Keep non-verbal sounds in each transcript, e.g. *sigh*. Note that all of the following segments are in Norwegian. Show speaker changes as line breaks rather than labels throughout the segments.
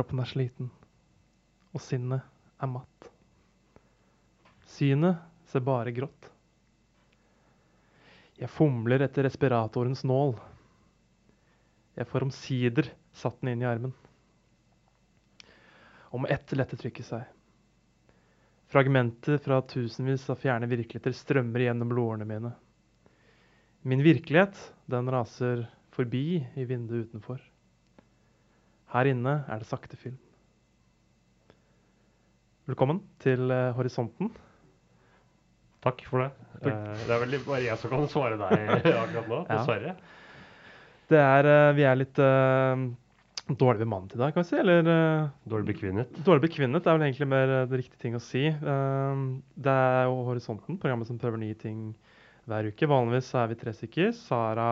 Kroppen er sliten, og sinnet er matt. Synet ser bare grått. Jeg fomler etter respiratorens nål. Jeg får omsider satt den inn i armen. Og med ett lette trykket seg. Fragmenter fra tusenvis av fjerne virkeligheter strømmer gjennom blodårene mine. Min virkelighet, den raser forbi i vinduet utenfor. Her inne er det sakte film. Velkommen til eh, Horisonten.
Takk for det. Eh, det er vel bare jeg som kan svare deg *laughs* akkurat nå,
Ja.
dessverre.
Det er, eh, vi er litt uh, dårlig bemannet i dag, kan vi si. Eller uh,
Dårlig bekvinnet.
dårlig bekvinnet er vel egentlig mer det riktige ting å si. Uh, det er jo Horisonten, programmet som prøver nye ting hver uke. Vanligvis er vi tre stykker. Sara,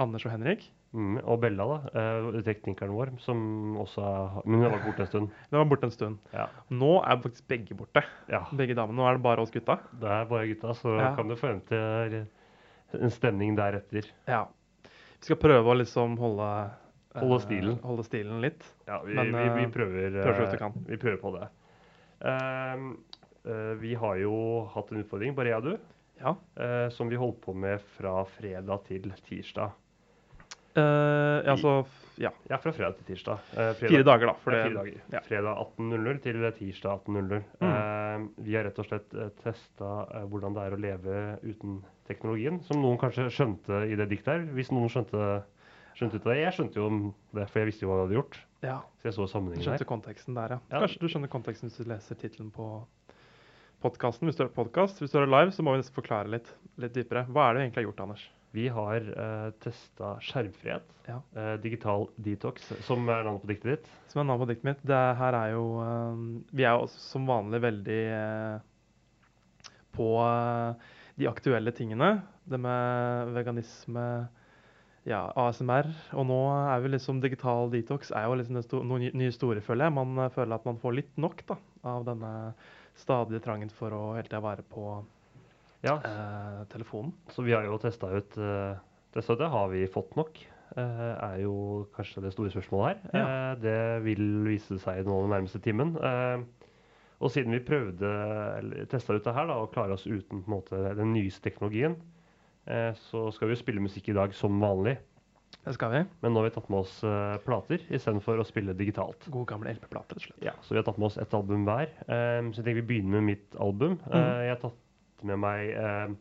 Anders og Henrik.
Mm, og Bella, da. eh, teknikeren vår, som også Men hun har vært borte en stund. *laughs*
Det var borte en stund.
Ja.
Nå er faktisk begge borte.
ja.
Begge damene. Nå er det bare oss gutta.
Det er bare gutta, så
Ja.
kan du forvente en stemning deretter.
Ja. Vi skal prøve å liksom holde eh,
Holde stilen.
Holde stilen litt.
Ja, vi,
Men,
vi, vi
eh,
prøver,
prøver så vi kan.
Vi prøver på det. Ehm, uh, vi har jo hatt en utfordring, bare jeg og du,
Ja.
som vi holdt på med fra fredag til tirsdag.
Eh, ja, så ja.
Ja, fra fredag til tirsdag. Eh, fredag-
Fire dager, da. For
Ja, fire dager.
ja.
Fredag 18.00 til tirsdag 18.00.
Mm.
Eh, vi har rett og slett uh, testa hvordan det er å leve uten teknologien. Som noen kanskje skjønte i det diktet her. Hvis noen skjønte, skjønte ut av det. Jeg skjønte jo det, for jeg visste jo hva vi hadde gjort.
ja.
Så jeg så sammenhengen
skjønte
her.
konteksten der, ja.
Ja.
Kanskje du skjønner konteksten hvis du leser tittelen på podkasten. Hvis du hører podkast. Hvis du hører live, så må vi nesten forklare litt, litt dypere. Hva er det vi egentlig har gjort, Anders?
Vi har uh, testa skjermfrihet.
Ja.
Uh, digital detox, som er navnet på diktet ditt.
Som er navnet på diktet mitt. Det her er jo uh, Vi er jo som vanlig veldig uh, på eh, de aktuelle tingene. Det med veganisme, ja, ASMR. Og nå er vi liksom digital detox er jo liksom sto, noe ny- nye store, føler jeg. Man eh, føler at man får litt nok da, av denne stadige trangen for å hele tida være på
Ja,
eh, telefonen.
Så vi har jo testa ut eh, det, så det. Har vi fått nok? eh, er jo kanskje det store spørsmålet her. Eh, det vil vise seg nå den nærmeste timen. Eh, og siden vi prøvde, testa ut det her da, og klare oss uten måte, den nyeste teknologien, eh, så skal vi jo spille musikk i dag som vanlig.
Det skal vi.
Men nå har vi tatt med oss uh, plater istedenfor å spille digitalt.
God gamle LP-plater, rett og slett.
Ja, Så vi har tatt med oss ett album hver. Um, så jeg tenker vi begynner med mitt album. Mm.
Uh,
jeg har tatt med meg eh,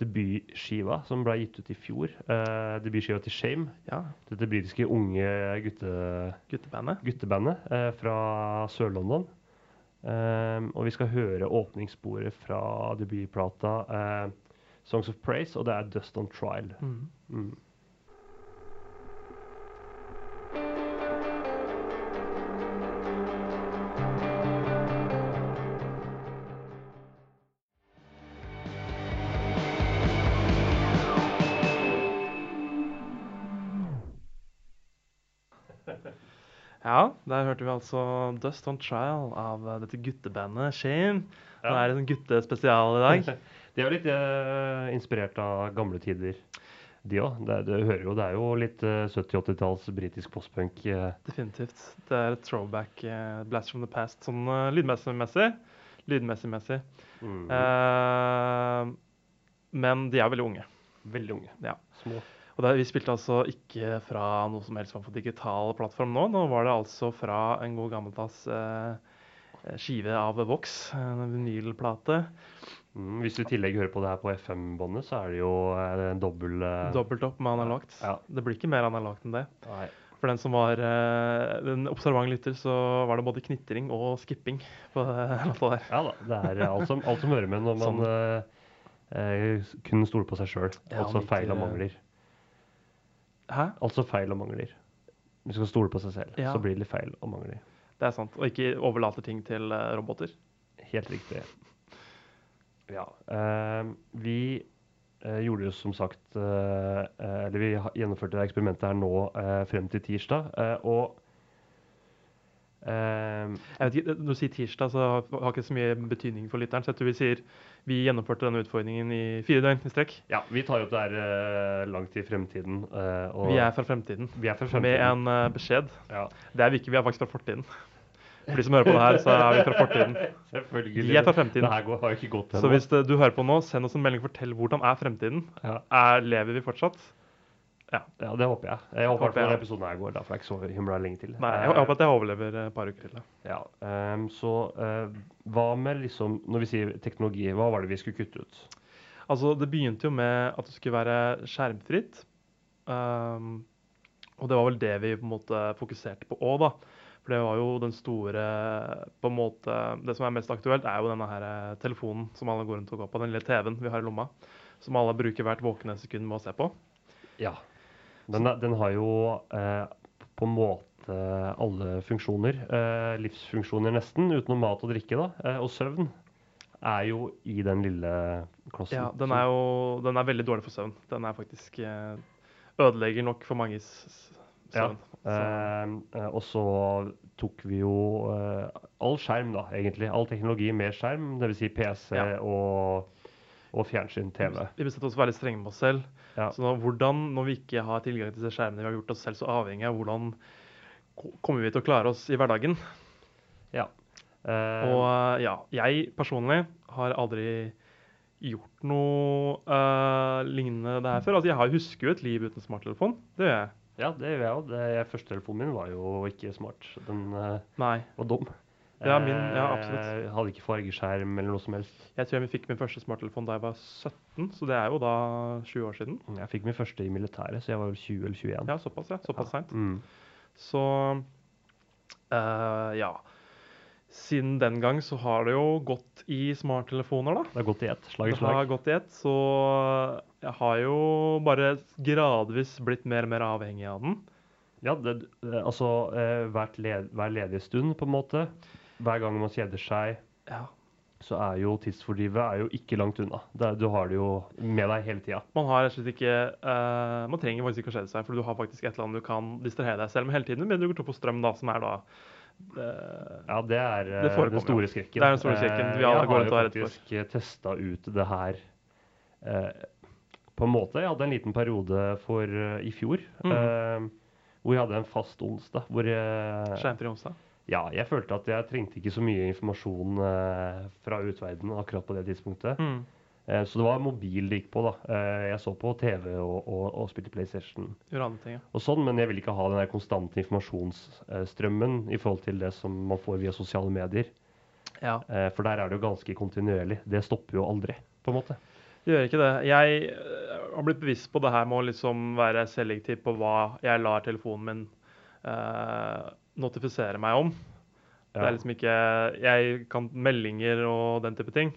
debutskiva som ble gitt ut i fjor. Eh, debutskiva til Shame.
Ja,
Dette britiske unge gutte,
guttebandet.
guttebandet eh, fra Sør-London. Eh, og vi skal høre åpningssporet fra debutplata eh, Songs of Praise, og det er Dust on Trial.
Mm.
Mm.
Ja, der hørte vi altså Dust on Trial av eh, dette guttebandet Shame.
Ja.
Det er en guttespesial i dag. *laughs*
De er jo litt uh, inspirert av gamle tider, de òg. Du hører jo, det er jo litt uh, 70-80-talls britisk postpunk. Uh.
Definitivt. Det er et throwback, eh, blast from the past, sånn lydmessig-messig. Lydmessig-messig.
Mm.
Eh, men de er veldig unge.
Veldig unge.
Ja.
Små.
Og det, vi spilte altså ikke fra noe som helst var for digital plattform nå. Nå var det altså fra en god gammeldags eh, skive av Vox, en vinylplate.
Mm. Hvis du i tillegg hører på det her på FM-båndet, så er det jo eh, en dobbel eh,
Dobbelt opp med analogt.
Ja.
Det blir ikke mer analogt enn det.
Nei.
For den som var eh, en observant lytter, så var det både knitring og skipping på det *laughs* låta der.
Ja da. Det er alt som, alt som hører med når *laughs* man sånn. eh, kun stoler på seg sjøl.
Ja,
altså feil og mangler.
Hæ?
Altså feil og mangler. Hvis du skal stole på seg selv,
Ja.
så blir det feil og mangler.
Det er sant. Og ikke overlater ting til eh, roboter.
Helt riktig. Ja. Uh, vi uh, gjorde jo som sagt uh, Eller vi gjennomførte eksperimentet her nå frem til tirsdag. og
Jeg vet ikke, Når du sier tirsdag, så har ikke så mye betydning for lytteren. Så jeg tror vi sier vi gjennomførte denne utfordringen i fire døgn i strekk.
ja, vi tar opp det her eh, langt i fremtiden. eh, og
Vi er fra fremtiden.
vi er fra fremtiden.
Med en eh, beskjed.
Ja,
Det er vi ikke, vi er faktisk fra fortiden. For de som hører på det her, så er vi fra fortiden. *laughs*
selvfølgelig.
Vi er fra fremtiden.
Går, har ikke gått
Så hvis du hører på nå, send oss en melding. Fortell hvordan er fremtiden.
Ja.
Er, lever vi fortsatt?
Ja, det håper jeg. Jeg håper
Håper
at denne
jeg.
episoden her går, da, for det er ikke så himla lenge til.
Nei, jeg
Eh,
håper at jeg overlever et par uker til.
Ja, um, så uh, hva med liksom Når vi sier teknologi, hva var det vi skulle kutte ut?
Altså, Det begynte jo med at det skulle være skjermfritt. Um, og det var vel det vi på en måte fokuserte på òg, da. For det var jo den store på en måte, Det som er mest aktuelt, er jo denne her eh, telefonen som alle går rundt og går på. Den lille TV-en vi har i lomma. Som alle bruker hvert våkne sekund med å se på.
Ja. Den, den har jo eh, på en måte alle funksjoner. Eh, livsfunksjoner nesten, utenom mat og drikke da, eh, og søvn. Er jo i den lille klossen.
Ja, Den er jo den er veldig dårlig for søvn. Den er faktisk eh, ødelegger nok for manges søvn. Ja,
Eh, eh, og så tok vi jo all skjerm, da, egentlig. All teknologi med skjerm, dvs. Si PC
Ja.
og, og fjernsyn, TV.
vi bestemte oss for å være litt strenge med oss selv.
Ja.
Så nå, hvordan, når vi ikke har tilgang til disse skjermene vi har gjort oss selv så avhengig av, hvordan kommer vi til å klare oss i hverdagen?
Ja. Uh,
Og eh, ja, jeg personlig har aldri gjort noe uh, lignende det her før. Altså, jeg har husker jo et liv uten smarttelefon. Det gjør jeg.
ja, det gjør jeg òg. Førstetelefonen min var jo ikke smart. Den
uh,
var dum.
Ja, min- ja, absolutt.
Jeg hadde ikke fargeskjerm eller noe som helst.
Jeg tror jeg fikk min første smarttelefon da jeg var 17, så det er jo da 20 år siden.
Jeg fikk min første i militæret, så jeg var vel 20 eller 21.
Ja, såpass, ja. Såpass seint.
Mm.
Så uh, ja. Siden den gang så har det jo gått i smarttelefoner, da.
Det har gått i ett. Slag i
Det har
slag.
gått i ett, så jeg har jo bare gradvis blitt mer og mer avhengig av den.
Ja, det, det, altså eh, hvert led, hver ledige stund, på en måte. Hver gang man kjeder seg,
Ja.
så er jo tidsfordrivet er jo ikke langt unna. Det, er- du har det jo med deg hele tida.
Man har rett og slett ikke uh, Man trenger faktisk ikke å kjede seg, for du har faktisk et eller annet du kan distrahere deg selv med hele tiden. Men du går tom for strøm, da, som er da det,
Ja, det er eh,
Det
den store skrekken.
Det er den store skrekken vi alle
jeg
går
har
rundt og er redd for.
faktisk testa ut det her eh, på en måte. Jeg hadde en liten periode for eh, i fjor
mm.
eh, hvor jeg hadde en fast onsdag. Hvor jeg,
skjermfri onsdag.
Ja, jeg følte at jeg trengte ikke så mye informasjon eh, fra utverdenen akkurat på det tidspunktet.
Mm.
Eh, så det var mobil det gikk på. da. Eh, jeg så på TV og, og, og spilte PlayStation
ting. ja.
og sånn, men jeg vil ikke ha den der konstante informasjonsstrømmen i forhold til det som man får via sosiale medier.
Ja.
Eh, For der er det jo ganske kontinuerlig. Det stopper jo aldri, på en måte.
Det gjør ikke det. Jeg har blitt bevisst på det her med å liksom være selektiv på hva jeg lar telefonen min øh, notifisere meg om. Det er liksom ikke Jeg kan meldinger og den type ting.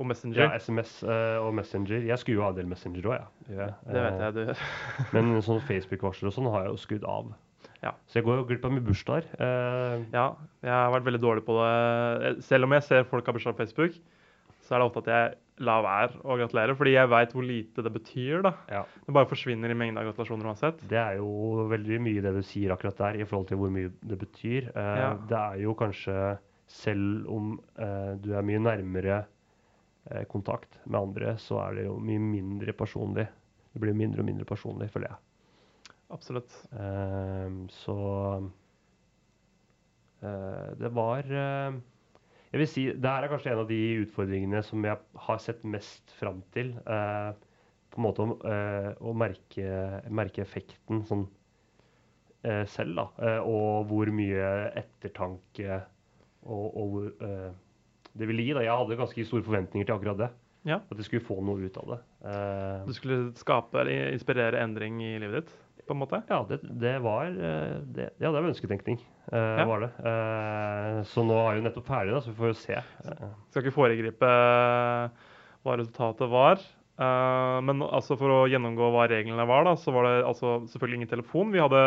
Og Messenger.
Ja, SMS uh, og Messenger. Jeg skulle jo ha en del Messenger òg, jeg. Ja.
det vet jeg du gjør. *laughs*
Men sånn Facebook-varsler og sånn har jeg jo skrudd av.
Ja.
Så jeg går jo glipp av mye bursdager. Uh,
Ja, jeg har vært veldig dårlig på det. Selv om jeg ser folk har bursdag på Facebook, så er det ofte at jeg lar være å gratulere, fordi jeg veit hvor lite det betyr. da.
ja.
Det bare forsvinner i mengden av gratulasjoner uansett.
Det er jo veldig mye det du sier akkurat der, i forhold til hvor mye det betyr. Eh,
Ja.
Det er jo kanskje, selv om eh, du er mye nærmere eh, kontakt med andre, så er det jo mye mindre personlig. Det blir mindre og mindre personlig, føler jeg.
Absolutt.
Eh, så eh, det var eh, Jeg vil si det her er kanskje en av de utfordringene som jeg har sett mest fram til. eh, på en måte å, eh, å merke, merke effekten sånn eh, selv, da. eh, og hvor mye ettertanke og, og eh, det ville gi. da. Jeg hadde ganske store forventninger til akkurat det.
Ja.
At jeg skulle få noe ut av det. Eh,
Du skulle skape eller inspirere endring i livet ditt, på en måte?
Ja, det, det var eh, det, Ja, det var ønsketenkning. Uh,
Ja.
var det. Uh, så nå er vi nettopp ferdig, da, så vi får jo se. Uh.
Skal ikke foregripe eh, hva resultatet var. Eh, men altså for å gjennomgå hva reglene var, da, så var det altså selvfølgelig ingen telefon. Vi hadde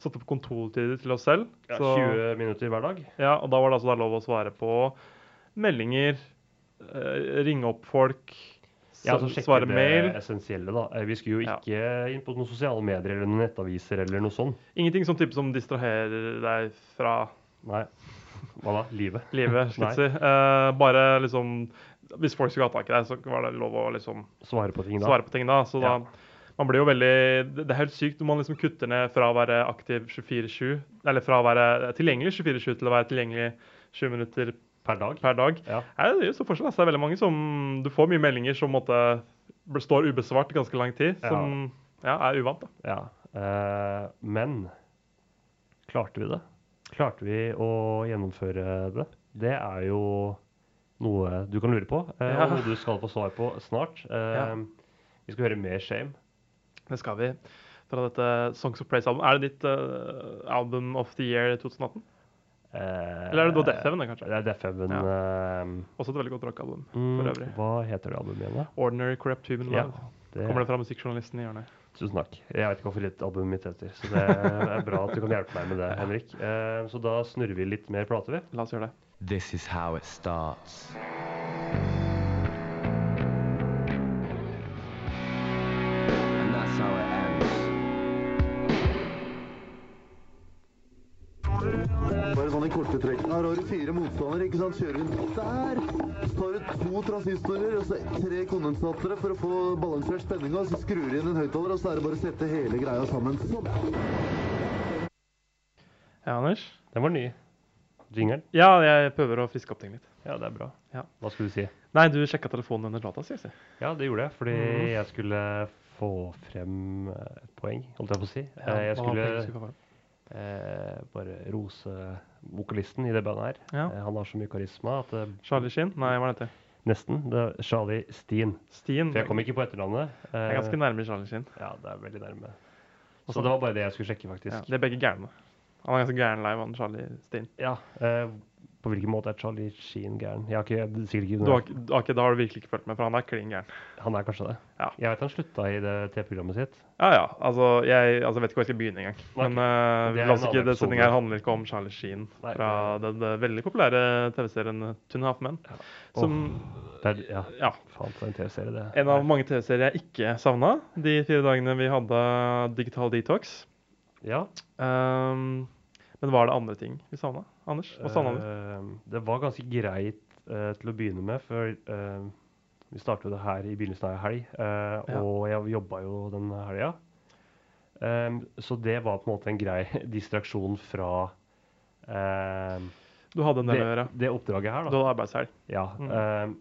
satt opp kontortider til oss selv.
ja,
så,
20 minutter hver dag.
ja, og da var det altså da lov å svare på meldinger, eh, ringe opp folk,
Ja, altså
svare mail.
essensielle, da. Eh, Vi skulle jo
Ja.
ikke inn på noen sosiale medier eller noen nettaviser eller noe sånt.
Ingenting som som distraherer deg fra
Nei. Hva da? Livet?
Livet, skal jeg si. Eh, bare liksom Hvis folk skulle ha tak i deg, så var det lov å liksom
Svare på ting da?
svare på ting da. Så
Ja.
da man blir jo veldig Det det er helt sykt når man liksom kutter ned fra å være aktiv 24-7, eller fra å være tilgjengelig 24-7 til å være tilgjengelig 20 minutter
Per dag?
per dag.
Ja.
Nei, det er jo så forskjell. altså. Det er veldig mange som Du får mye meldinger som måtte, står ubesvart ganske lang tid, som ja, er uvant. da.
Ja. Uh, men klarte vi det? Klarte vi å gjennomføre det? Det er jo noe du kan lure på, uh,
Ja.
og noe du skal få svar på snart. Uh,
Ja.
Vi skal høre mer Shame.
Det skal vi. Fra dette Songs of Praise-albumet. Er det ditt album of the year 2018?
Eh,
Eller er det da Death Heaven, kanskje?
Det er Death Heaven. Uh,
Også et veldig godt rockealbum.
mm,
for øvrig.
hva heter det albumet igjen, da?
Ordinary Corrupt Human
Ja,
Love.
det,
Kommer det fra musikkjournalisten i hjørnet.
Tusen takk. Jeg vet ikke hvorfor litt albumet mitt heter, så det er bra at du kan hjelpe meg med det, Henrik. Uh, så da snurrer vi litt mer plate, vi.
La oss gjøre det.
This is how it starts.
Trekk. Her har du fire motstandere, ikke sant? Kjører inn der. Så tar du to transistorer og så tre kondensatere for å få balansert spenninga. Så skrur du inn en høyttaler, og så er det bare å sette hele greia sammen. Sånn.
Ja, Anders?
Den var ny. Jingeren.
Ja, jeg prøver å friske opp ting litt.
Ja, det er bra.
Ja.
Hva skulle du si?
Nei, du sjekka telefonen under låta, sier jeg.
Ja, det gjorde jeg, fordi
mm.
jeg skulle få frem eh, et poeng, holdt jeg på å si.
Ja,
Eh, jeg skulle eh, bare rose vokalisten i det bandet her.
Ja.
Eh, han har så mye karisma at eh,
Charlie Sheen? Nei, hva er dette?
nesten det er Charlie Steen.
Stien?
For jeg kom ikke på etternavnet.
det er
Eh,
ganske nærme Charlie Sheen.
Ja, det er veldig nærme.
Også,
Så det var bare det jeg skulle sjekke,
Ja,
faktisk.
de er begge gærne. Han er ganske gæren live, han Charlie Steen.
Ja. Eh, på hvilken måte er Charlie Sheen gæren? Jeg har ikke, sikkert ikke
Du har, ikke- da har du virkelig ikke fulgt med, for han er klin gæren.
Han er kanskje det?
Ja.
Jeg vet han slutta i det TV-programmet sitt.
Ja, ja. Altså, jeg altså, vet ikke hvor jeg skal begynne engang.
Nei,
Men uh,
det er
la oss
en
ikke,
annen
det
episode.
sendinga her handler ikke om Charlie Sheen
Nei,
fra den, den veldig populære TV-serien Two and a Half Men. Som
Det er, ja,
Ja.
faen for en TV-serie, det.
En av mange TV-serier jeg ikke savna de fire dagene vi hadde digital detox.
Ja.
Um, men var det andre ting vi savna? Anders? Hva sa han?
Uh, det var ganske greit uh, til å begynne med, for uh, vi startet det her i begynnelsen av ei helg, eh,
Ja.
og jeg jobba jo den helga. Um, så det var på en måte en grei *laughs* distraksjon fra
Du hadde en del
det,
å gjøre.
det oppdraget her,
Du hadde arbeidshelg.
Ja,
Mm.
eh,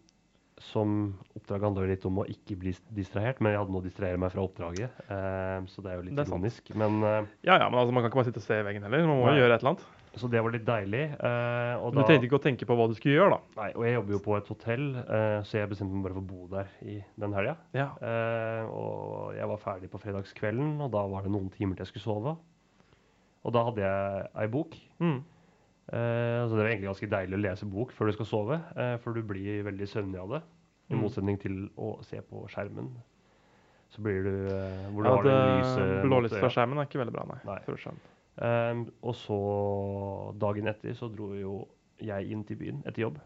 som oppdraget handler litt om å ikke bli distrahert, men jeg hadde noe å distrahere meg fra oppdraget, eh, så det er jo litt ironisk. Men
Ja, ja, men altså, man kan ikke bare sitte og se i veggen heller. Man må jo gjøre et eller annet.
Så det var litt deilig. eh, og
du
da-
trengte ikke å tenke på hva du skulle gjøre, da.
Nei, og jeg jobber jo på et hotell, eh, så jeg bestemte meg bare for å bo der i den helga.
Ja.
Eh, og jeg var ferdig på fredagskvelden, og da var det noen timer til jeg skulle sove. Og da hadde jeg ei bok.
Mm.
Eh, så det er egentlig ganske deilig å lese bok før du skal sove, eh, for du blir veldig søvnig av det. I
Mm.
motsetning til å se på skjermen. Så blir du Hvor du
Ja,
har det lyset mot
Blålyset fra skjermen er ikke veldig bra, nei.
Nei. Eh, og så dagen etter så dro jo jeg inn til byen etter jobb.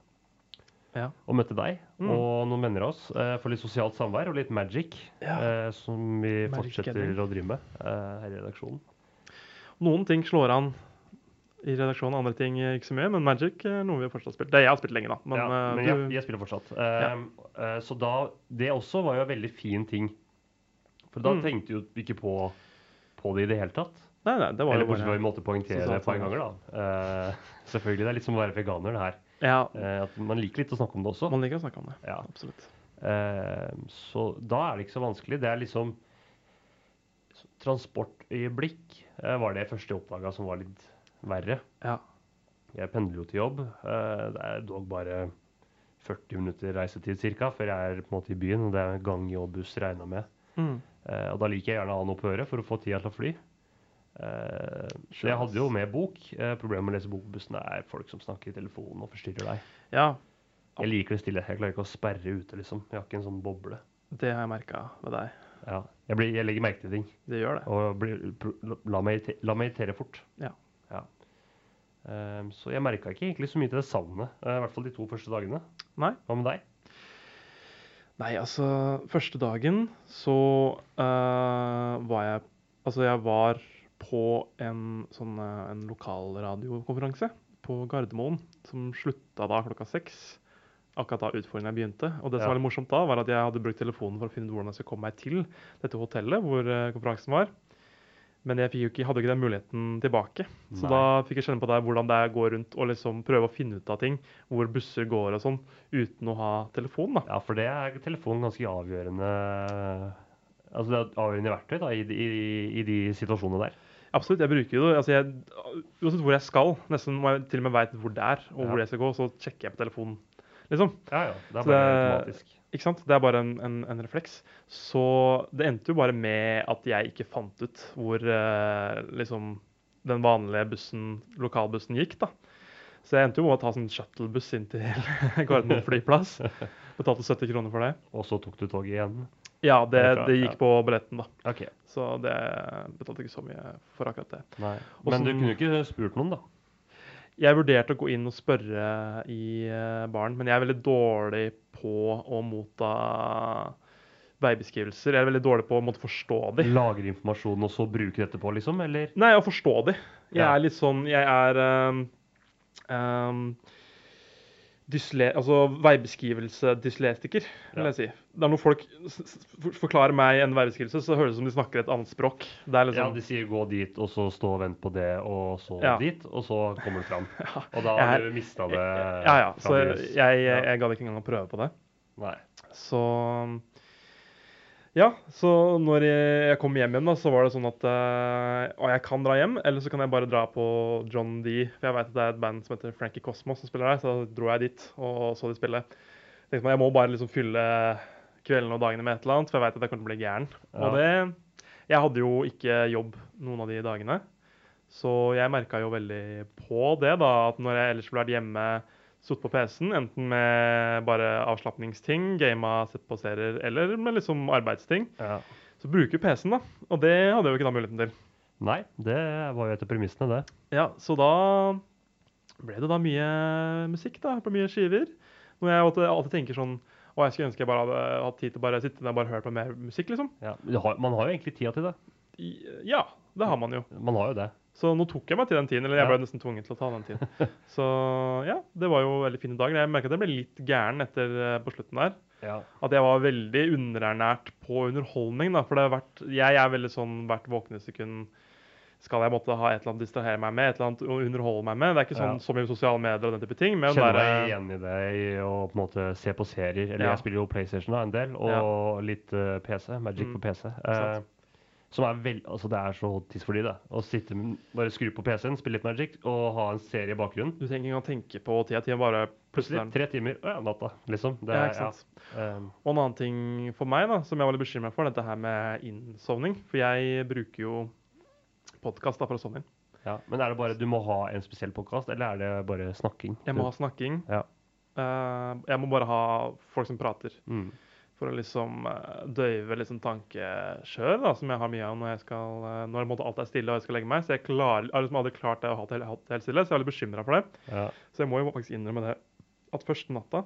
Ja.
og møtte deg
Mm.
og noen venner av oss uh, for litt sosialt samvær og litt magic,
Ja.
Uh, som vi
Magic
fortsetter
gathering.
å drive med uh, her i redaksjonen.
Noen ting slår an i redaksjonen, andre ting ikke så mye. Men Magic er noe vi fortsatt spilt. Det jeg har spilt lenge, da. Men,
ja, men jeg, jeg spiller fortsatt. Eh, eh, så da Det også var jo en veldig fin ting. For da
Mm.
tenkte jo ikke på, på det i det hele tatt.
Nei, nei, det var
Eller bortsett fra vi måtte poengtere
det
et par ganger, da. Uh, selvfølgelig. Det er litt som å være veganer, det her.
Ja,
Uh, at man liker litt å snakke om det også.
man liker å snakke om det.
Ja.
Absolutt.
Uh, så da er det ikke så vanskelig. Det er liksom Transportøyeblikk var det første jeg oppdaga som var litt verre.
Ja.
Jeg pendler jo til jobb. Det er dog bare 40 minutter reisetid ca. før jeg er på en måte i byen. og Det er gang, jobb, buss regna med.
Mm.
Og da liker jeg gjerne å ha noe på øret for å få tida til å fly. Eh, jeg hadde jo med bok. Eh, problemet med å lese bok på bussen er folk som snakker i telefonen og forstyrrer deg.
ja,
Jeg liker det stille. Jeg klarer ikke å sperre ute, liksom. Jeg har ikke en sånn boble.
det har jeg merka ved deg.
Ja. Jeg, blir, jeg legger merke til ting.
Det gjør det.
Og blir, la, meg, la meg irritere fort.
Ja.
Ja. Um, så jeg merka ikke egentlig så mye til det savnet. Uh, I hvert fall de to første dagene.
Nei.
Hva med deg?
Nei, altså Første dagen så uh, var jeg Altså, jeg var på en sånn eh, en lokalradiokonferanse på Gardermoen som slutta da klokka seks. Akkurat da utfordringen begynte. Og det som
Ja.
var litt morsomt da, var at jeg hadde brukt telefonen for å finne ut hvordan jeg skulle komme meg til dette hotellet hvor eh, konferansen var. Men jeg ikke, hadde ikke den muligheten tilbake. Så
Nei.
da fikk jeg kjenne på det hvordan det er å gå rundt og liksom prøve å finne ut av ting. Hvor busser går og sånn, uten å ha telefon. da.
Ja, for det er telefonen ganske avgjørende Altså det er avgjørende verktøy da, i, i, i de situasjonene der.
Absolutt, jeg bruker det. Altså jeg, uansett hvor jeg skal, nesten når jeg til og med veit hvor det er, og
Ja.
hvor jeg skal gå, så sjekker jeg på telefonen. Liksom.
Ja, ja. Det er bare
det-
automatisk.
Ikke sant? Det er bare en, en, en refleks. Så det endte jo bare med at jeg ikke fant ut hvor eh, liksom den vanlige bussen, lokalbussen gikk, da. Så jeg endte jo med å ta sånn shuttlebuss inn til *laughs* Gardermoen flyplass. *laughs* Betalte 70 kroner for det.
Og så tok du toget igjen.
Ja, det, det gikk på billetten, da.
Okay.
Så det betalte ikke så mye for akkurat det.
Nei.
Men
Men du kunne ikke spurt noen, da.
Jeg vurderte å gå inn og spørre i eh, baren, men jeg er veldig dårlig på å motta veibeskrivelser. Jeg er veldig dårlig på å måtte forstå de.
Lager informasjon og så bruke dette på, liksom? Eller?
Nei, å forstå de. Jeg
Ja.
er litt sånn Jeg er um, um, dysle, altså veibeskrivelse-dyslektiker, vil jeg si. Det er når folk forklarer meg en veibeskrivelse, så høres det som de snakker et annet språk. Det er
Ja,
liksom
de sier 'gå dit', og så stå og vent på det, og så
Ja.
dit, og så kommer du fram. *laughs* Og da har du mista det.
Ja, ja. Så jeg, jeg, jeg gadd ikke engang å prøve på det.
Nei.
Så Ja, så når jeg, jeg kom hjem igjen, da, så var det sånn at eh, jeg kan dra hjem, eller så kan jeg bare dra på John D. For jeg vet at det er et band som heter Frankie Cosmos som spiller der, så da dro jeg dit og så de spille. Meg, Jeg må bare liksom fylle kveldene og dagene med et eller annet, for jeg vet at jeg kommer til å bli gæren. Og det Jeg hadde jo ikke jobb noen av de dagene, så jeg merka jo veldig på det, da, at når jeg ellers ville vært hjemme sittet på PC-en, enten med bare avslapningsting, gama, sett på serier, eller med liksom arbeidsting.
Ja.
Så bruker PC-en, da. Og det hadde jeg jo ikke da muligheten til.
Nei, det var jo etter premissene, det.
Ja, Så da ble det da mye musikk, da. På mye skiver. Når jeg alltid, alltid tenker sånn Å, jeg skulle ønske jeg bare hadde hatt tid til å bare sitte der og bare høre på mer musikk, liksom.
Ja. Man har jo egentlig tida til det.
Ja, det har man jo.
Man har jo det.
Så nå tok jeg meg til den tiden, eller jeg
Ja.
ble nesten tvunget til å ta den tiden. *laughs* Så ja, det var jo veldig fine dager. Jeg merka at jeg ble litt gæren etter eh, på slutten der.
Ja.
At jeg var veldig underernært på underholdning. da, For det har vært, jeg er veldig sånn hvert våkne sekund skal jeg måtte ha et eller annet distrahere meg med, et eller annet underholde meg med. Det er ikke sånn
Ja.
så mye sosiale medier og den type ting. Men
Kjenner meg igjen i det og på en måte se på serier. Eller
Ja.
jeg spiller jo PlayStation da, en del, og litt uh, PC. Magic
Mm,
på PC.
sant.
Som er vel, altså Det er så tidsfordriv, det. Å sitte bare skru på PC-en, spille litt Magic og ha en serie i bakgrunnen.
du trenger ikke engang tenke på tida. Tida bare
Plutselig tre timer. Å ja, natta. Liksom. Det,
ja,
er-
sant.
Ja, Um,
Og en annen ting for meg da, som jeg var litt bekymra for, dette her med innsovning. For jeg bruker jo podkast for å sovne inn.
ja. Men er det bare du må ha en spesiell podkast, eller er det bare snakking?
Jeg må ha snakking.
Ja.
Uh, jeg må bare ha folk som prater.
Mm.
For å liksom eh, døyve liksom tankekjør, da, som jeg har mye av når jeg skal eh, når måte alt er stille og jeg skal legge meg. Så jeg, klarer, jeg har liksom aldri klart det å ha det helt, helt stille, så jeg er litt bekymra for det.
Ja.
Så jeg må jo faktisk innrømme det at første natta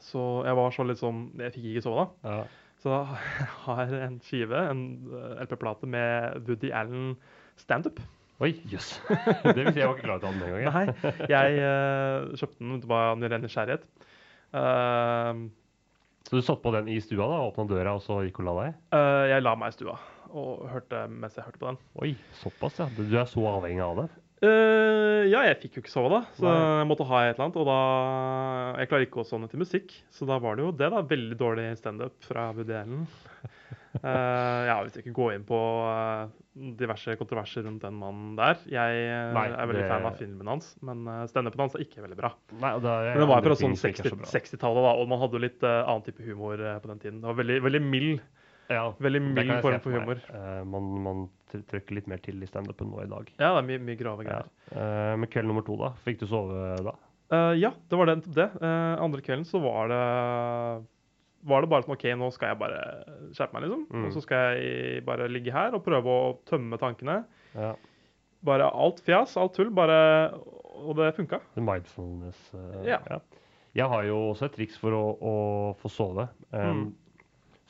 så jeg var så sånn Jeg fikk ikke sove da.
Ja.
Så *laughs* jeg har en skive, en eh, LP-plate med Woody Allen standup.
Oi, jøss. det visste jeg var ikke klar til å ha den engang. jeg.
Nei, jeg eh, kjøpte den bare av nysgjerrighet. Eh,
Så du satt på den i stua, da, åpna døra, og så gikk og la deg?
Uh, jeg la meg i stua og hørte mens jeg hørte på den.
Oi, såpass, ja. Du er så avhengig av det?
Uh, ja, jeg fikk jo ikke sove, da, så
Nei.
jeg måtte ha et eller annet. Og da Jeg klarer ikke å sovne til musikk, så da var det jo det, da. Veldig dårlig standup fra. Eh, ja, hvis jeg ikke går inn på eh, diverse kontroverser rundt den mannen der. Jeg eh,
Nei,
er veldig
det-
fan av filmen hans, men uh, standupen hans er ikke veldig bra.
Nei, det er
Men det var
jo
fra sånn
som ikke er så
60
bra.
60-tallet, da, og man hadde jo litt uh, annen type humor eh, på den tiden. Det var veldig, veldig mild,
Ja,
veldig mild form for humor.
Uh, man, man trykker litt mer til i standupen nå i dag.
Ja, det er mye, mye grove
Ja.
greier.
Eh, men kveld nummer to, da? Fikk du sove da?
Eh, ja, det var det. det. Eh, andre kvelden så var det var det bare sånn OK, nå skal jeg bare skjerpe meg, liksom.
Mm.
Og så skal jeg bare ligge her og prøve å tømme tankene.
Ja.
Bare alt fjas, alt tull. Bare Og det funka.
Mindfulness. Uh,
Ja.
Jeg har jo også et triks for å, å få sove. Um,
Mm.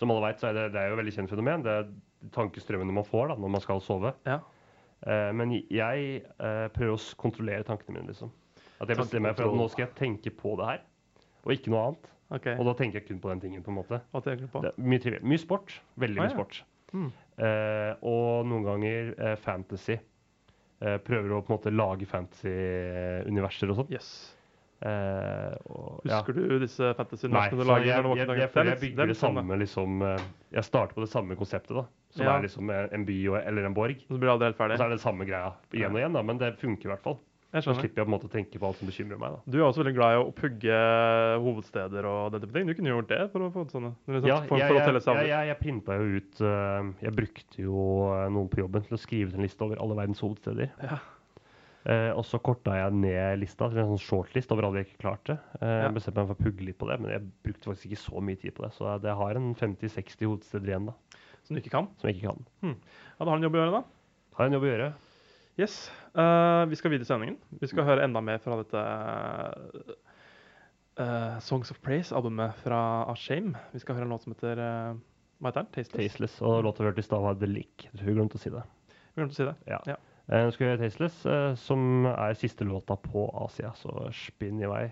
Som alle vet, så er det, det er jo et veldig kjent fenomen. Det er tankestrømmene man får da, når man skal sove.
Ja.
Uh, men jeg uh, prøver å kontrollere tankene mine, liksom. At jeg bestemmer meg for at nå skal jeg tenke på det her, og ikke noe annet.
OK.
Og da tenker jeg kun på den tingen, på en måte.
Hva tenker du på?
Mye. Mye sport. Veldig
Ah,
mye
ja.
sport.
Mm.
Eh, og noen ganger eh, fantasy. Eh, prøver å på en måte lage fantasy-universer og sånn.
Yes.
Eh, og, ja.
Husker du disse fantasy-universene du lager?
jeg, jeg, jeg,
jeg,
føler
er
jeg bygger det
det samme.
liksom Jeg starter på det samme konseptet, da. Som
Ja.
er liksom en en by og, eller en borg.
Og så blir det aldri helt ferdig.
Og så er det samme greia igjen og igjen, da. Men det funker i hvert fall.
Jeg
Så slipper jeg på en måte å tenke på alt som bekymrer meg. da.
Du er også veldig glad i å pugge hovedsteder og den type ting. Du kunne gjort det for å få sånne sånn
Ja,
form
jeg,
for å
jeg, jeg,
sabler.
jeg, jeg printa jo ut eh, Jeg brukte jo eh, noen på jobben til å skrive ut en liste over alle verdens hovedsteder.
Ja.
Eh, og så korta jeg ned lista til en sånn shortlist over alle jeg ikke klarte. Eh,
Ja.
Jeg bestemte meg for å pugge litt på det, men jeg brukte faktisk ikke så mye tid på det. Så det har en 50-60 hovedsteder igjen da,
Som du ikke kan.
som jeg ikke kan.
Ja, da har du en jobb å gjøre, da.
Har en jobb å gjøre.
Yes. Uh, vi skal videre i sendingen. Vi skal høre enda mer fra dette uh, Songs of Praise-albumet fra A Shame. Vi skal høre en låt som heter uh? Tasteless?
Tasteless. Og låta vi hørte i stad, var The Lick. Vi glemte å si det.
Vi glemte å si det.
Ja.
Ja.
Nå skal vi høre Tasteless, som er siste låta på Asia, så spinn i vei.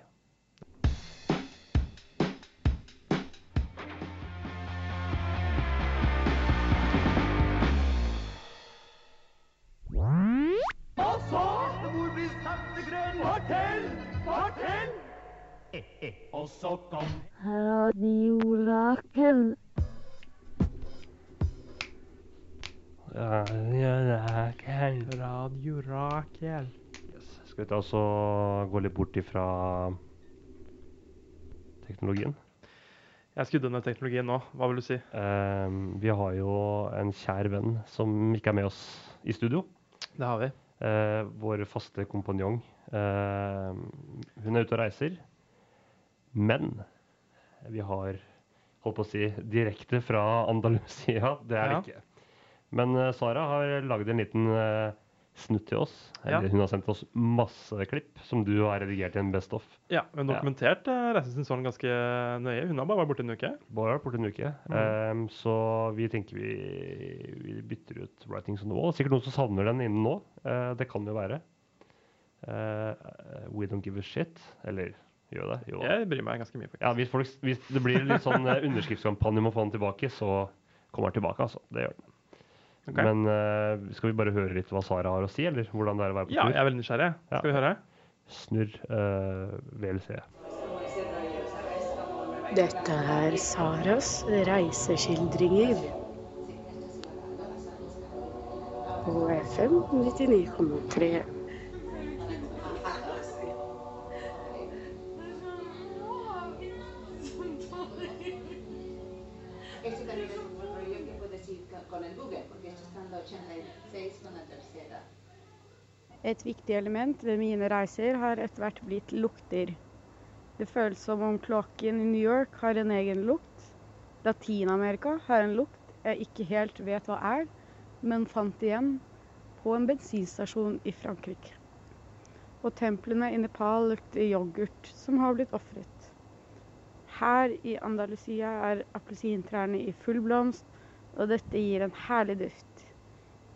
Skal vi ta oss og gå litt bort ifra teknologien?
Jeg skrudde ned teknologien nå. Hva vil du si?
Eh, vi har jo en kjær venn som ikke er med oss i studio.
Det har vi.
Uh, vår faste kompanjong. Uh, hun er ute og reiser. Men vi har holdt på å si direkte fra Andalusia. Det er
Ja.
det ikke. Men uh, Sara har laget en liten eh, snutt til oss.
Ja.
Hun har sendt oss masse klipp som du har redigert i en Best of.
Ja, Hun
Ja.
dokumentert uh, reisen sin sånn ganske nøye. Hun har bare vært borte en uke.
Bare vært borte en uke.
Mm.
Um, så vi tenker vi, vi bytter ut Writings on the Wall. Sikkert noen som savner den innen nå. Uh, det kan jo være. Uh, we don't give a shit. Eller gjør det? Jo.
Jeg bryr meg ganske mye, faktisk.
Ja, hvis, folk, hvis det blir litt sånn eh, underskriftskampanje om å få den tilbake, så kommer den tilbake, altså. Det gjør den.
Ok.
Men uh, skal vi bare høre litt hva Sara har å si, eller hvordan det er å være på tur?
Ja, jeg er veldig nysgjerrig.
Ja.
Skal vi høre?
Snurr uh, VLC.
Dette er Saras reiseskildringer. På FM 99,3.
Et viktig element ved mine reiser har etter hvert blitt lukter. Det føles som om kloakken i New York har en egen lukt. Latin-Amerika har en lukt jeg ikke helt vet hva er, men fant igjen på en bensinstasjon i Frankrike. Og templene i Nepal lukter yoghurt som har blitt ofret. Her i Andalusia er appelsintrærne i full blomst, og dette gir en herlig duft.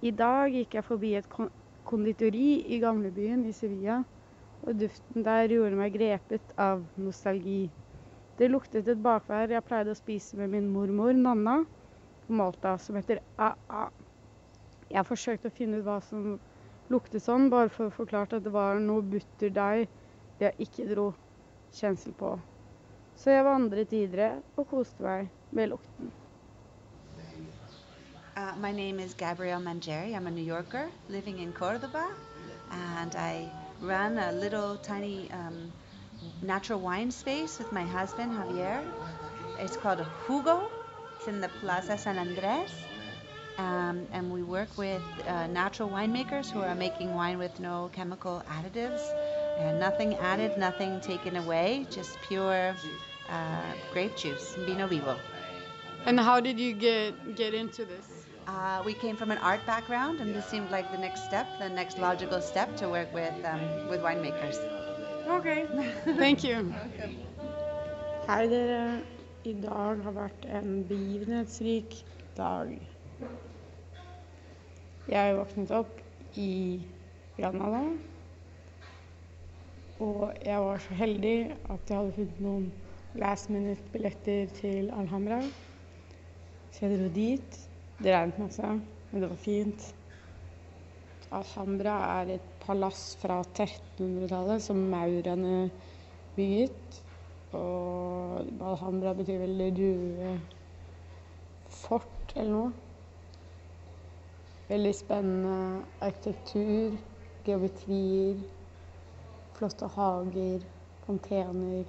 I dag gikk jeg forbi et konditori i gamlebyen i Sevilla, og duften der gjorde meg grepet av nostalgi. Det luktet et bakvær jeg pleide å spise med min mormor Nanna på Malta, som heter AA. Jeg forsøkte å finne ut hva som luktet sånn, bare for å forklare at det var noe butterdeig jeg ikke dro kjensel på. Så jeg vandret videre og koste meg med lukten.
Uh, my name is Gabrielle Mangeri. I'm a New Yorker living in Cordoba, and I run a little tiny um, natural wine space with my husband Javier. It's called Hugo. It's in the Plaza San Andres. Um, and we work with uh, natural winemakers who are making wine with no chemical additives and nothing added, nothing taken away, just pure uh, grape juice, vino vivo.
And how did you get get into this?
Uh, we came from an art background, and this seemed like the next step, the next logical step to work with um, with winemakers.
Ok, *laughs* thank you. Hei dere. I dag har vært en begivenhetsrik dag. Jeg våknet opp i Granada. Og jeg var så heldig at jeg hadde funnet noen last minute-billetter til Alhambra. Så jeg dro dit. Det regnet masse, men det var fint. Alhambra er et palass fra 1300-tallet som maurene bygget. Og Alhambra betyr vel røde fort eller noe. Veldig spennende arkitektur, geometrier, flotte hager, fontener.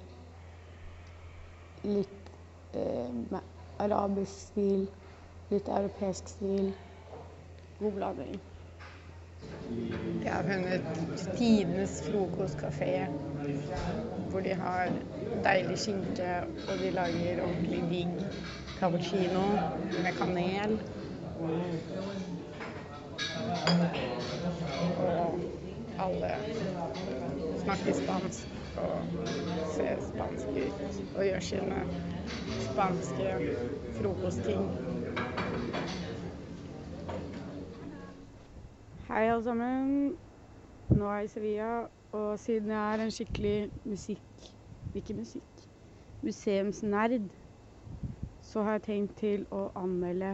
Litt eh, arabisk stil, litt europeisk stil. God blanding. Jeg har funnet tidenes frokostkafé, hvor de har deilig skinke, og de lager ordentlig digg cappuccino med kanel. Og alle snakker spansk og ser spanske ut og gjør sine spanske frokostting. Hei, alle sammen. Nå er jeg i Sevilla, og siden jeg er en skikkelig musikk Ikke musikk museumsnerd, så har jeg tenkt til å anmelde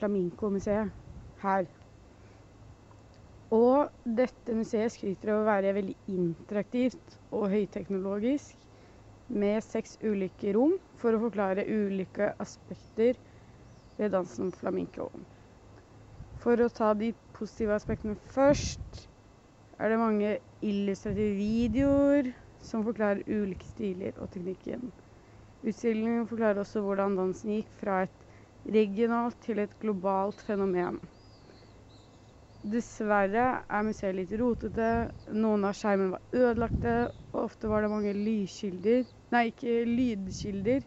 Flaminco-museet her. Og dette museet skryter av å være veldig interaktivt og høyteknologisk, med seks ulike rom for å forklare ulike aspekter ved dansen flamenco. For å ta de positive aspektene først, er det mange illustrative videoer som forklarer ulike stiler og teknikken. Utstillingen forklarer også hvordan dansen gikk fra et regionalt til et globalt fenomen. Dessverre er museet litt rotete, noen av skjermene var ødelagte, og ofte var det mange lyskilder, nei, ikke lydkilder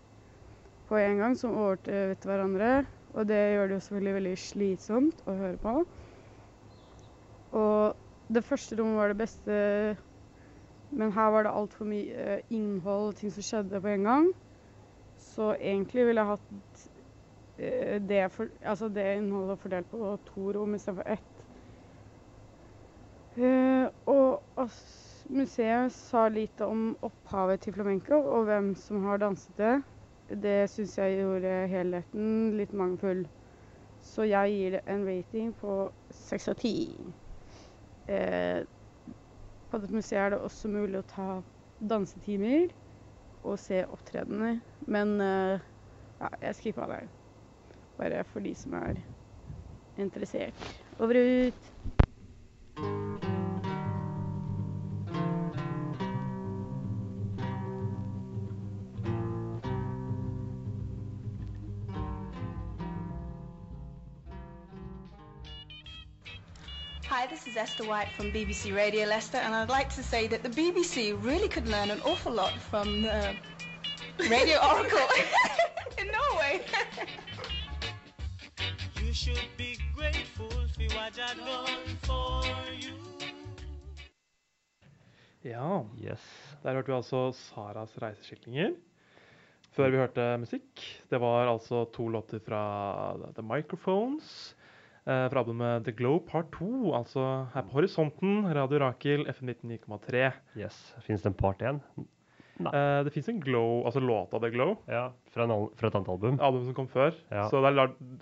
på en gang som overtøvet hverandre. Og det gjør det jo selvfølgelig veldig slitsomt å høre på. Og det første rommet var det beste, men her var det altfor mye eh, innhold og ting som skjedde på en gang. Så egentlig ville jeg hatt eh, det, for, altså det innholdet fordelt på to rom istedenfor ett. Eh, og museet sa lite om opphavet til flamenco og hvem som har danset det. Det syns jeg gjorde helheten litt mangelfull. Så jeg gir det en rating på seks av ti. Eh, på dette museet er det også mulig å ta dansetimer og se opptredener. Men eh, ja, jeg skippa det. Bare for de som er interessert. Over ut!
Is Esther White from BBC Radio Leicester, and I'd like to say that the BBC really could learn an awful lot from the Radio *laughs* Oracle *laughs* in Norway. *laughs*
You should be grateful for what I done for you.
Ja,
Yes.
der hørte vi altså Saras reiseskildringer. Før vi hørte musikk. Det var altså to låter fra The Microphones. Eh, fra albumet The Glow Part 2, altså her på Horisonten, Radio Rakel, FN 99,3.
yes. Fins det en part 1?
Eh, det fins en Glow, altså låta The Glow,
Ja, fra, en, fra et annet album.
album som kom før.
Ja.
Så de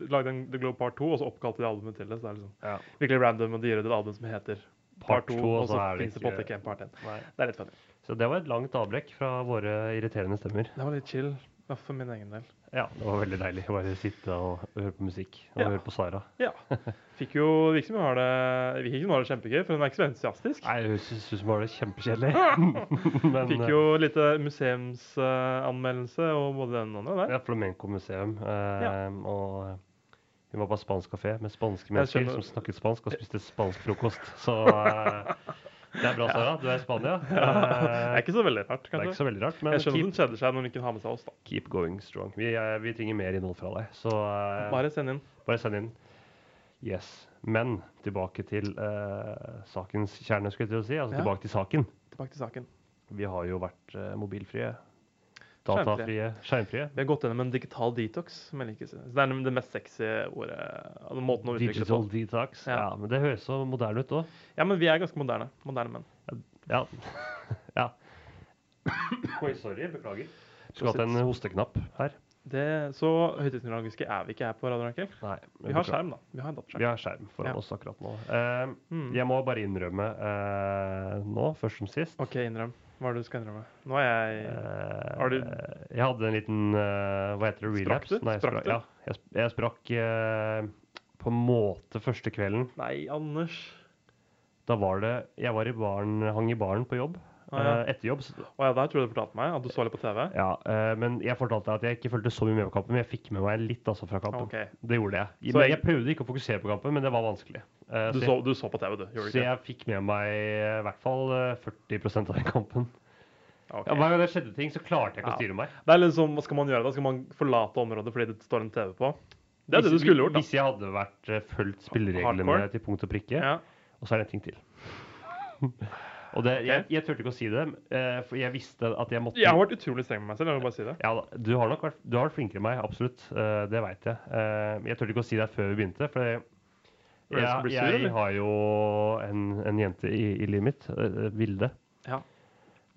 lagde en The Glow Part 2, og så oppkalte de albumet til det. Så det er liksom
Ja.
virkelig random, og de gjør et album som heter Part 2, og så
det
fins det på ikke en Part 1.
Nei.
Det er litt funny.
Så det var et langt avbrekk fra våre irriterende stemmer.
Det var litt chill, for min egen del.
Ja, det var veldig deilig å bare sitte og høre på musikk og
Ja.
høre på Sara.
Ja. Fikk jo Det virker som hun har det virker som hun har det kjempegøy, for hun er ikke så entusiastisk.
Nei, hun syns hun var det kjempekjedelig. *laughs* Men
Fikk jo litt eh, museumsanmeldelse og både den og den der.
ja, Flamenco museum. Eh,
Ja.
Og eh, hun var på spansk kafé med spanske mennesker som snakket spansk og spiste spansk frokost. Så *laughs* eh, det er bra, Sara. Du er i Spania. *laughs*
Det er
Eh,
ikke så veldig rart, kanskje.
det er ikke så veldig rart, men
Jeg skjønner hun kjeder seg når hun ikke har med seg oss. da.
keep going strong. Vi, er, vi trenger mer innhold fra deg, så uh,
Bare send inn.
Bare send inn. Yes. Men tilbake til uh, sakens kjerne, skulle jeg til å si. Altså
Ja.
tilbake til saken.
Tilbake til saken.
Vi har jo vært uh, mobilfrie. Datafrie. Skjermfrie.
Vi har gått gjennom en digital detox. som jeg liker. Så Det er det mest sexy ordet. altså måten å utvikle
Digital
på.
detox. Ja.
Ja.
men det høres så moderne ut òg.
Ja, men vi er ganske moderne. Moderne menn.
Ja. *laughs* ja. Oi, sorry. Beklager. Skulle hatt en hosteknapp her.
Det, så høyteknologiske er vi ikke her på Radio Rankel.
Nei.
Vi har skjerm, da. Vi har.
Vi har skjerm foran
Ja.
oss akkurat nå. Uh,
Mm.
Jeg må bare innrømme uh, nå, først som sist
OK, innrøm. Hva er det du skal innrømme? Nå er jeg
Eh,
Har du
Jeg hadde en liten eh, Hva heter det?
Sprakk
Relapse?
du?
Nei, jeg
Sprakk
sprakk, ja, jeg, jeg sprakk eh, på en måte første kvelden.
Nei, Anders.
Da var det Jeg var i baren, hang i baren på jobb.
Ah, ja.
eh, etter jobb.
Å ja, der tror jeg du fortalte meg at du så litt på TV.
Ja, eh, men jeg fortalte deg at jeg ikke fulgte så mye med på kampen, men jeg fikk med meg litt altså fra kampen.
Okay.
Det gjorde jeg.
Så
men
jeg-
prøvde ikke å fokusere på kampen, men det var vanskelig. Eh,
Du
så
du så på TV, du. Gjorde
så
ikke?
jeg fikk med meg i hvert fall eh, 40% av den kampen.
Okay.
Ja, hver gang det skjedde ting, så klarte jeg ikke
Ja.
å styre meg.
Det er liksom, Hva skal man gjøre da? Skal man forlate området fordi det står en TV på? Det er det du skulle gjort, da.
Hvis jeg hadde vært fulgt spillereglene til punkt og prikke.
Ja.
Og så er det en ting til. *laughs* og det, jeg, jeg turte ikke å si det, eh, for jeg visste at jeg måtte
Jeg har vært utrolig streng med meg selv. jeg vil bare si det.
Ja, du har nok vært, du har vært flinkere enn meg, absolutt. eh, det veit jeg. Eh, jeg turte ikke å si det før vi begynte. For jeg, jeg, har jo en, en jente i, i livet mitt, Vilde.
Ja.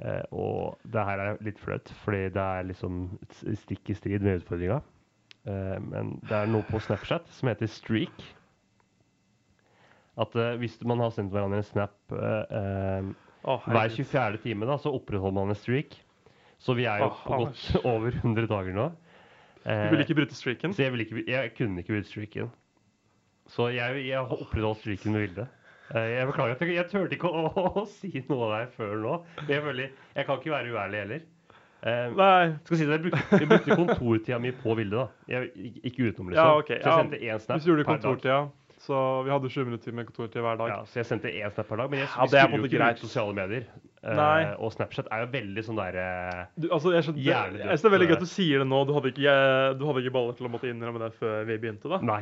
Eh, og det her er litt flaut, fordi det er liksom stikk i strid med utfordringa. Eh, men det er noe på Snapchat som heter streak. At eh, hvis man har sendt hverandre en snap eh, eh,
Å,
hver 24. time, da, så opprettholder man en streak. Så vi er jo
oh,
på
Anders.
godt *laughs* over 100 dager nå. Eh,
Du ville ikke bryte streaken?
Så jeg, ikke, jeg kunne ikke bryte streaken. Så jeg, jeg har opprettholdt streaken med Vilde. Eh, jeg beklager at jeg, jeg turte ikke å, *laughs* å, si noe der før nå. Men jeg føler, jeg kan ikke være uærlig heller. Eh,
Nei.
skal si det, jeg, brukte, jeg brukte kontortida mi på Vilde. da. Jeg, ikke- utenom, liksom.
Ja, ok.
Så jeg
Ja,
sendte én snap
i
per dag.
Så vi hadde 20 minutter med kontortid hver dag.
Ja, så jeg sendte én snap per dag. Men jeg,
Ja, det er
jo ikke
greit.
sosiale medier.
Nei.
Uh, og Snapchat er jo veldig sånn derre
Du, altså, jeg skjønner,
Jævlig
jeg synes det er veldig gøy at du sier det nå. Du hadde ikke, jeg, du hadde ikke baller til å måtte innrømme det før vi begynte, da.
Nei.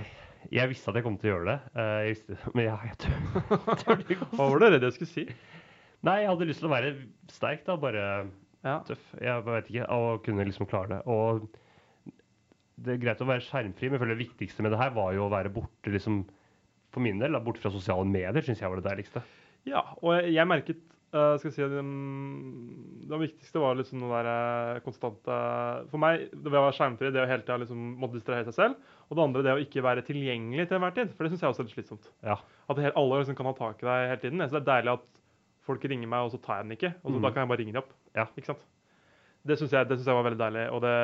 Jeg visste at jeg kom til å gjøre det. uh, jeg visste, men jeg, *laughs* jeg tør, ikke
Hva var det redd jeg skulle si?
Nei, jeg hadde lyst til å være sterk, da. Bare
Ja.
tøff. Jeg vet ikke. Og kunne liksom klare det. Og det er greit å være skjermfri, men jeg føler det viktigste med det her var jo å være borte, liksom For min del, bort fra sosiale medier, syns jeg var det deiligste.
Ja, og jeg, jeg merket uh, skal jeg si, um, Det viktigste var liksom noe der eh, konstante For meg, det var å være skjermfri, det å hele tida liksom måtte distrahere seg selv. Og det andre, det å ikke være tilgjengelig til enhver tid. For det syns jeg også er litt slitsomt.
Ja.
At helt, alle liksom kan ha tak i deg hele tiden. Jeg synes det er deilig at folk ringer meg, og så tar jeg den ikke. Og så
Mm.
da kan jeg bare ringe dem opp.
Ja.
Ikke sant? Det syns jeg, jeg var veldig deilig, og det,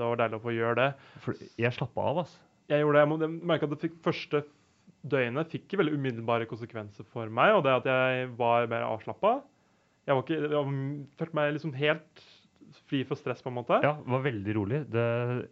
det var deilig å få gjøre det.
For jeg slappa av, altså.
Jeg gjorde det, jeg merket at det fikk første døgnet fikk ikke veldig umiddelbare konsekvenser for meg, og det at jeg var mer avslappa. Jeg var ikke, jeg følte meg liksom helt fri for stress, på en måte.
Ja, var veldig rolig. Det,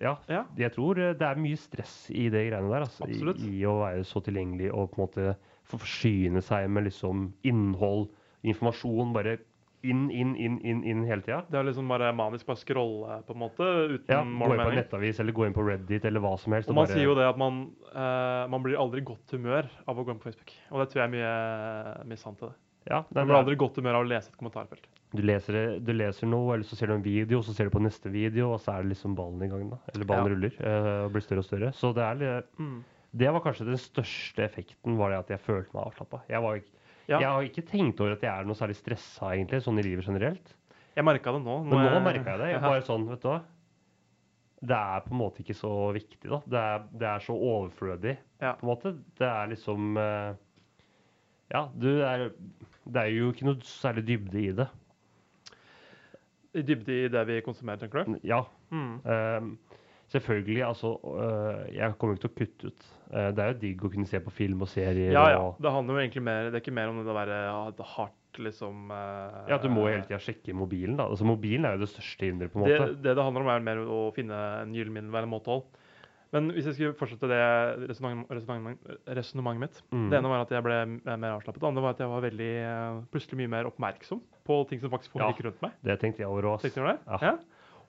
ja,
Ja.
Jeg tror eh, det er mye stress i det greiene der. Altså. I, I å være så tilgjengelig og på en måte forsyne seg med liksom innhold, informasjon, bare inn, inn, inn, inn, inn hele tida.
Det er liksom bare manisk bare scrolle, på en måte, uten
Ja,
mål
gå inn på en nettavis eller gå inn på Reddit eller hva som helst.
Og man
bare-
sier jo det at man, eh, man blir aldri i godt humør av å gå inn på Facebook. Og det tror jeg er mye, mye sant i det.
ja, det
Man blir aldri i godt humør av å lese et kommentarfelt.
du, leser, du leser noe, eller så ser du en video, så ser du på neste video, og så er det liksom ballen i gang. da. Eller ballen
Ja.
ruller eh, og blir større og større. Så det er litt
Mm.
Det var kanskje den største effekten, var det at jeg følte meg avslappa. Jeg, var ikke-
Ja.
jeg har ikke tenkt over at jeg er noe særlig stressa, egentlig, sånn i livet generelt.
Jeg merka det nå.
Men nå
jeg-
merka jeg det. Jeg bare sånn, vet du hva. Det er på en måte ikke så viktig, da. Det er, det er så overflødig,
Ja.
på en måte. Det er liksom eh, Ja, du er Det er jo ikke noe særlig dybde i det.
I dybde i det vi konsumerer, tenker du?
Ja.
Mm.
ehm, selvfølgelig, altså øh, Jeg kommer ikke til å kutte ut. Eh, det er jo digg å kunne se på film og serier.
Ja, ja.
Og,
Det handler jo egentlig mer Det er ikke mer om det å være hardt, liksom uh,
ja, Du må hele tida sjekke mobilen. da. Altså Mobilen er jo det største hinderet, på en måte.
det, det det handler om, er mer å finne en gyllen middelvei måtehold. Men hvis jeg skulle fortsette det resonnement- resonnement- resonnementet mitt
Mm.
Det ene var at jeg ble mer avslappet. Det andre var at jeg var veldig, plutselig mye mer oppmerksom på ting som faktisk
Ja.
rundt meg.
Det tenkte jeg over òg. Ja.
Ja.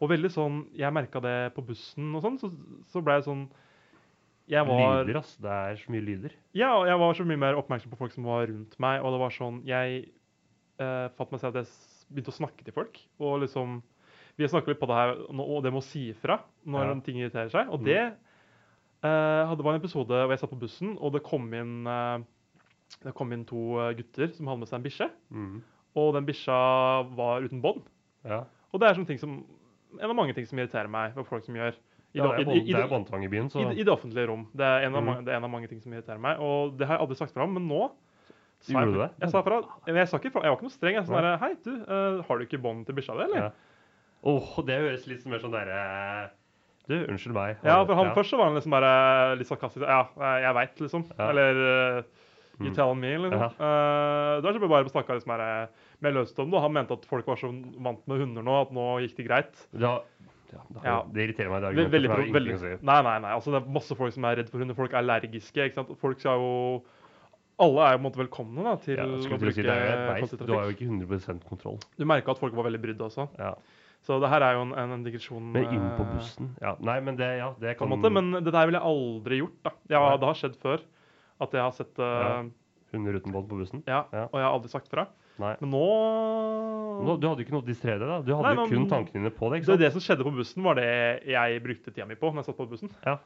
Og veldig sånn Jeg merka det på bussen og sånn, så, så ble jeg sånn Jeg var
Lyder, ass. Det er så mye lyder.
Ja, og jeg var så mye mer oppmerksom på folk som var rundt meg, og det var sånn Jeg eh, fatt meg selv at jeg begynte å snakke til folk, og liksom Vi har snakket litt på det her, og det med å si ifra når
Ja.
ting irriterer seg, og
Mm.
det eh, hadde var en episode hvor jeg satt på bussen, og det kom inn eh, det kom inn to eh, gutter som hadde med seg en bikkje.
Mm.
og den bikkja var uten bånd.
Ja.
Og det er sånne ting som, en av mange ting som irriterer meg ved folk som gjør i
Ja,
det-
er
i-
det er båndtvang i byen, så
I, det- offentlige rom. Det er, en av mange, det er en av mange ting som irriterer meg. Og det har jeg aldri sagt fra om, men nå sa jeg,
det?
Jeg sa fra. Jeg, sa ikke fra, jeg var ikke noe streng. Jeg sa sånn der, Hei, du, eh, har du ikke bånd til bikkja di, eller?
Ja. Åh, det høres litt mer sånn derre Du, unnskyld meg.
Ja, for han først så var han liksom bare litt sarkastisk. Ja, eh, jeg veit, liksom.
Ja.
Eller uh, You
Mm.
tell me, liksom.
Ja.
Uh, da er det bare snakka liksom bare med løst om det. og Han mente at folk var så vant med hunder nå at nå gikk det greit.
Ja, ja, det,
Ja.
det irriterer meg, det
Ve- Veldig, pro- veldig, nei, nei, nei. Altså, det er masse folk som er redd for hunder. Folk er allergiske. ikke sant? Folk skal jo Alle er jo på en måte velkomne da, til
Ja,
å
bruke si
kollektivtrafikk.
du har jo ikke 100% kontroll.
Du merka at folk var veldig brydde også.
Ja.
Så det her er jo en, en, digresjon
Men inn på
eh,
bussen ja. Nei, men det, ja, det kan
måte, Men det der ville jeg aldri gjort. da. Ja, Det har skjedd før at jeg har sett
uh. Hunder uten bånd på bussen?
ja,
Ja.
og jeg har aldri sagt fra.
Nei.
Men nå
Nå, du hadde jo ikke noe å distrahere deg, da. Du hadde
Nei, men-
kun tankene dine på det. ikke
det,
sant?
det som skjedde på bussen, var det jeg brukte tida mi på når jeg satt på bussen.
Ja.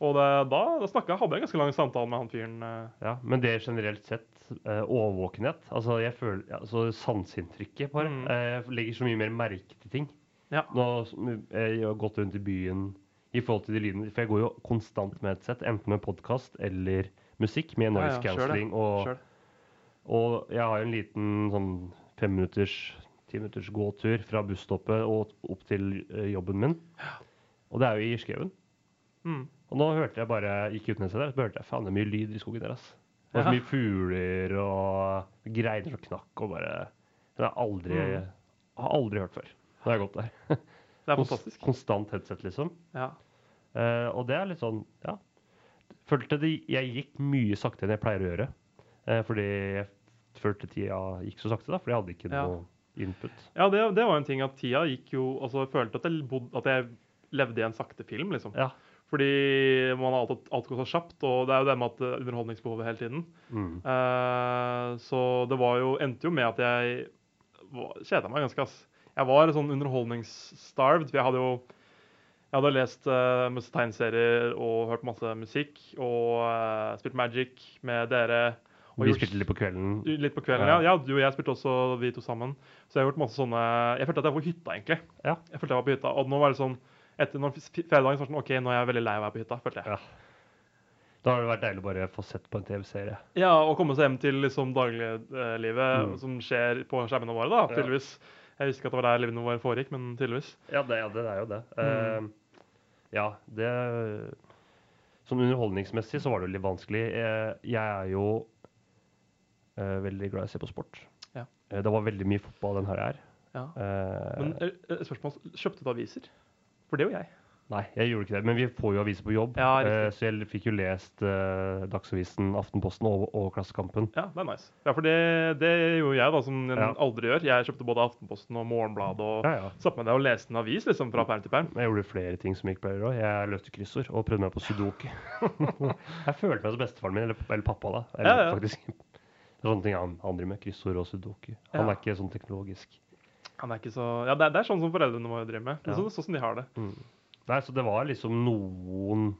Og det, da, da snakket, hadde jeg en ganske lang samtale med han fyren. eh.
Ja, men det er generelt sett eh, overvåkenhet. Altså, jeg føler, altså Sanseinntrykket bare.
Mm.
Eh, legger så mye mer merke til ting.
Ja.
Nå jeg har gått rundt i byen i forhold til de lydene For jeg går jo konstant med et sett, enten med podkast eller musikk med noise
Ja, ja, det.
cancelling. Og. Og jeg har en liten sånn femminutters, timinutters gåtur fra busstoppet og opp til eh, jobben min. Og det er jo i skauen.
Mm.
Og nå hørte jeg bare gikk ut ned der, så hørte jeg faen det er mye lyd i skogen der. ass. Det var så mye fugler og greiner som knakk og bare Det har jeg aldri,
Mm.
har aldri hørt før. Nå har jeg gått der. *laughs*
Det er fantastisk.
Konstant headset, liksom.
Ja.
Uh, og det er litt sånn, ja. Følte det, jeg gikk mye saktere enn jeg pleier å gjøre. Uh, fordi jeg følte tida gikk så sakte, da, for jeg hadde ikke
Ja.
noe input.
Ja, det, det var en ting at tida gikk jo Altså, jeg følte at jeg, bod, at jeg levde i en sakte film, liksom.
Ja.
Fordi man har alltid, alt går så kjapt, og det er jo det med at eh, underholdningsbehovet hele tiden.
Mm.
Eh, så det var jo Endte jo med at jeg kjeda meg ganske, ass. Jeg var sånn underholdningsstarved. For jeg hadde jo jeg hadde lest uh, masse tegneserier og hørt masse musikk og uh, spilt Magic med dere.
Vi
gjort-
spilte litt på kvelden.
Litt på kvelden,
Ja.
ja. Du og jeg spilte også, vi to sammen. Så jeg har gjort masse sånne Jeg følte at jeg var på hytta, egentlig.
Ja.
Jeg følte jeg var på hytta, Og nå var det sånn etter når f- fredagen så var det sånn OK, nå er jeg veldig lei av å være på hytta, følte jeg.
Ja. Da har det vært deilig å bare få sett på en TV-serie.
Ja, og komme seg hjem til liksom dagliglivet
Mm.
som skjer på skjermene våre, da, tydeligvis. Jeg visste ikke at det var der livene våre foregikk, men tydeligvis.
Ja, det, ja, det er jo det.
Mm.
Uh, ja, det Sånn underholdningsmessig så var det jo litt vanskelig. Eh, jeg er jo veldig glad i å se på sport.
Ja.
Eh, det var veldig mye fotball den her er.
Ja.
Eh,
Men eh, eh, spørsmål, kjøpte du aviser? For det gjorde jeg.
Nei, jeg gjorde ikke det. Men vi får jo aviser på jobb.
Ja,
eh, så jeg fikk jo lest eh, Dagsavisen, Aftenposten og, og Klassekampen.
Ja, det er nice. Ja, for det, det gjorde jeg, da, som en
Ja.
aldri gjør. Jeg kjøpte både Aftenposten og Morgenbladet og
Ja, ja.
satte meg ned og leste en avis liksom, fra perm til perm.
Jeg gjorde flere ting som jeg ikke pleier å. Jeg løste kryssord og prøvde meg på sudoku. *laughs* jeg følte meg som bestefaren min, eller, eller pappa, da. Eller,
Ja, ja.
faktisk. Det er sånne ting han, han driver med. Kryssord og sudoku. Han
Ja.
er ikke sånn teknologisk.
Han er ikke så, ja, det, er, det er sånn som foreldrene våre driver med. Det er sånn, sånn som de har det.
Mm. Nei, så det var liksom noen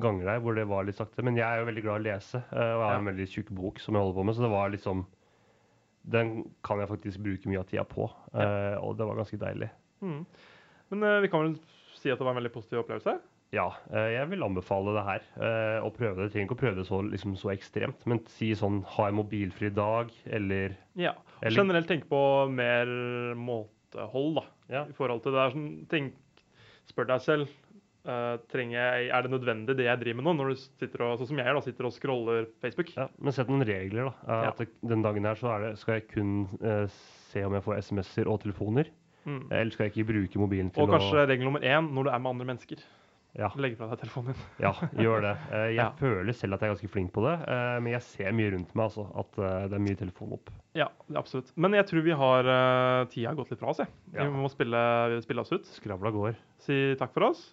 ganger der hvor det var litt sakte. Men jeg er jo veldig glad i å lese, eh, og jeg har en veldig tjukk bok som jeg holder på med, så det var liksom Den kan jeg faktisk bruke mye av tida på, eh, og det var ganske deilig.
Mm. Men eh, vi kan vel si at det var en veldig positiv opplevelse?
Ja, eh, jeg vil anbefale det her. eh, Å prøve det. Jeg trenger ikke å prøve det så, liksom, så ekstremt, men si sånn ha en mobilfri dag, eller
Ja.
Eller-
Generelt tenke på mer måtehold, da.
Ja.
I forhold til det er sånn tenk, Spør deg selv. uh, jeg, er det nødvendig det jeg driver med nå, når du sitter og, sånn som jeg gjør, da, sitter og scroller Facebook?
Ja, men sett noen regler, da.
Ja.
At den dagen her så er det, skal jeg kun uh, se om jeg får SMS-er og telefoner.
Mm.
Eller skal jeg ikke bruke mobilen til å
Og kanskje
å
regel nummer én når du er med andre mennesker.
Ja.
Legg fra deg telefonen din.
Ja, gjør det. *laughs* Eh, Jeg
Ja.
føler selv at jeg er ganske flink på det, eh, men jeg ser mye rundt meg altså, at eh, det er mye telefon opp.
Ja, absolutt. Men jeg tror vi har Tida gått litt fra oss, jeg.
Ja.
Vi må spille, spille oss ut.
Skravla går.
Si takk for oss.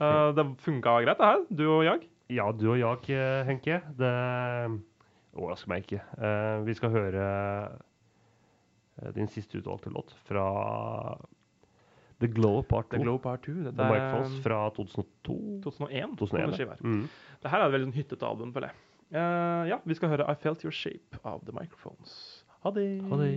Uh, det funka greit, det her. Du og jeg.
Ja, du og jeg, Henke. Det overrasker meg ikke. Uh, vi skal høre din siste utvalgte låt fra The Glow Part 2.
The Glow Part 2. Dette er
Mike Foss
um,
fra 2002.
2001.
2001
kommer
ja.
skiva her.
mm.
Det her er et veldig sånn hyttete album, føler jeg. Eh, ja, vi skal høre I Felt Your Shape av The Microphones. Ha det.
Ha det.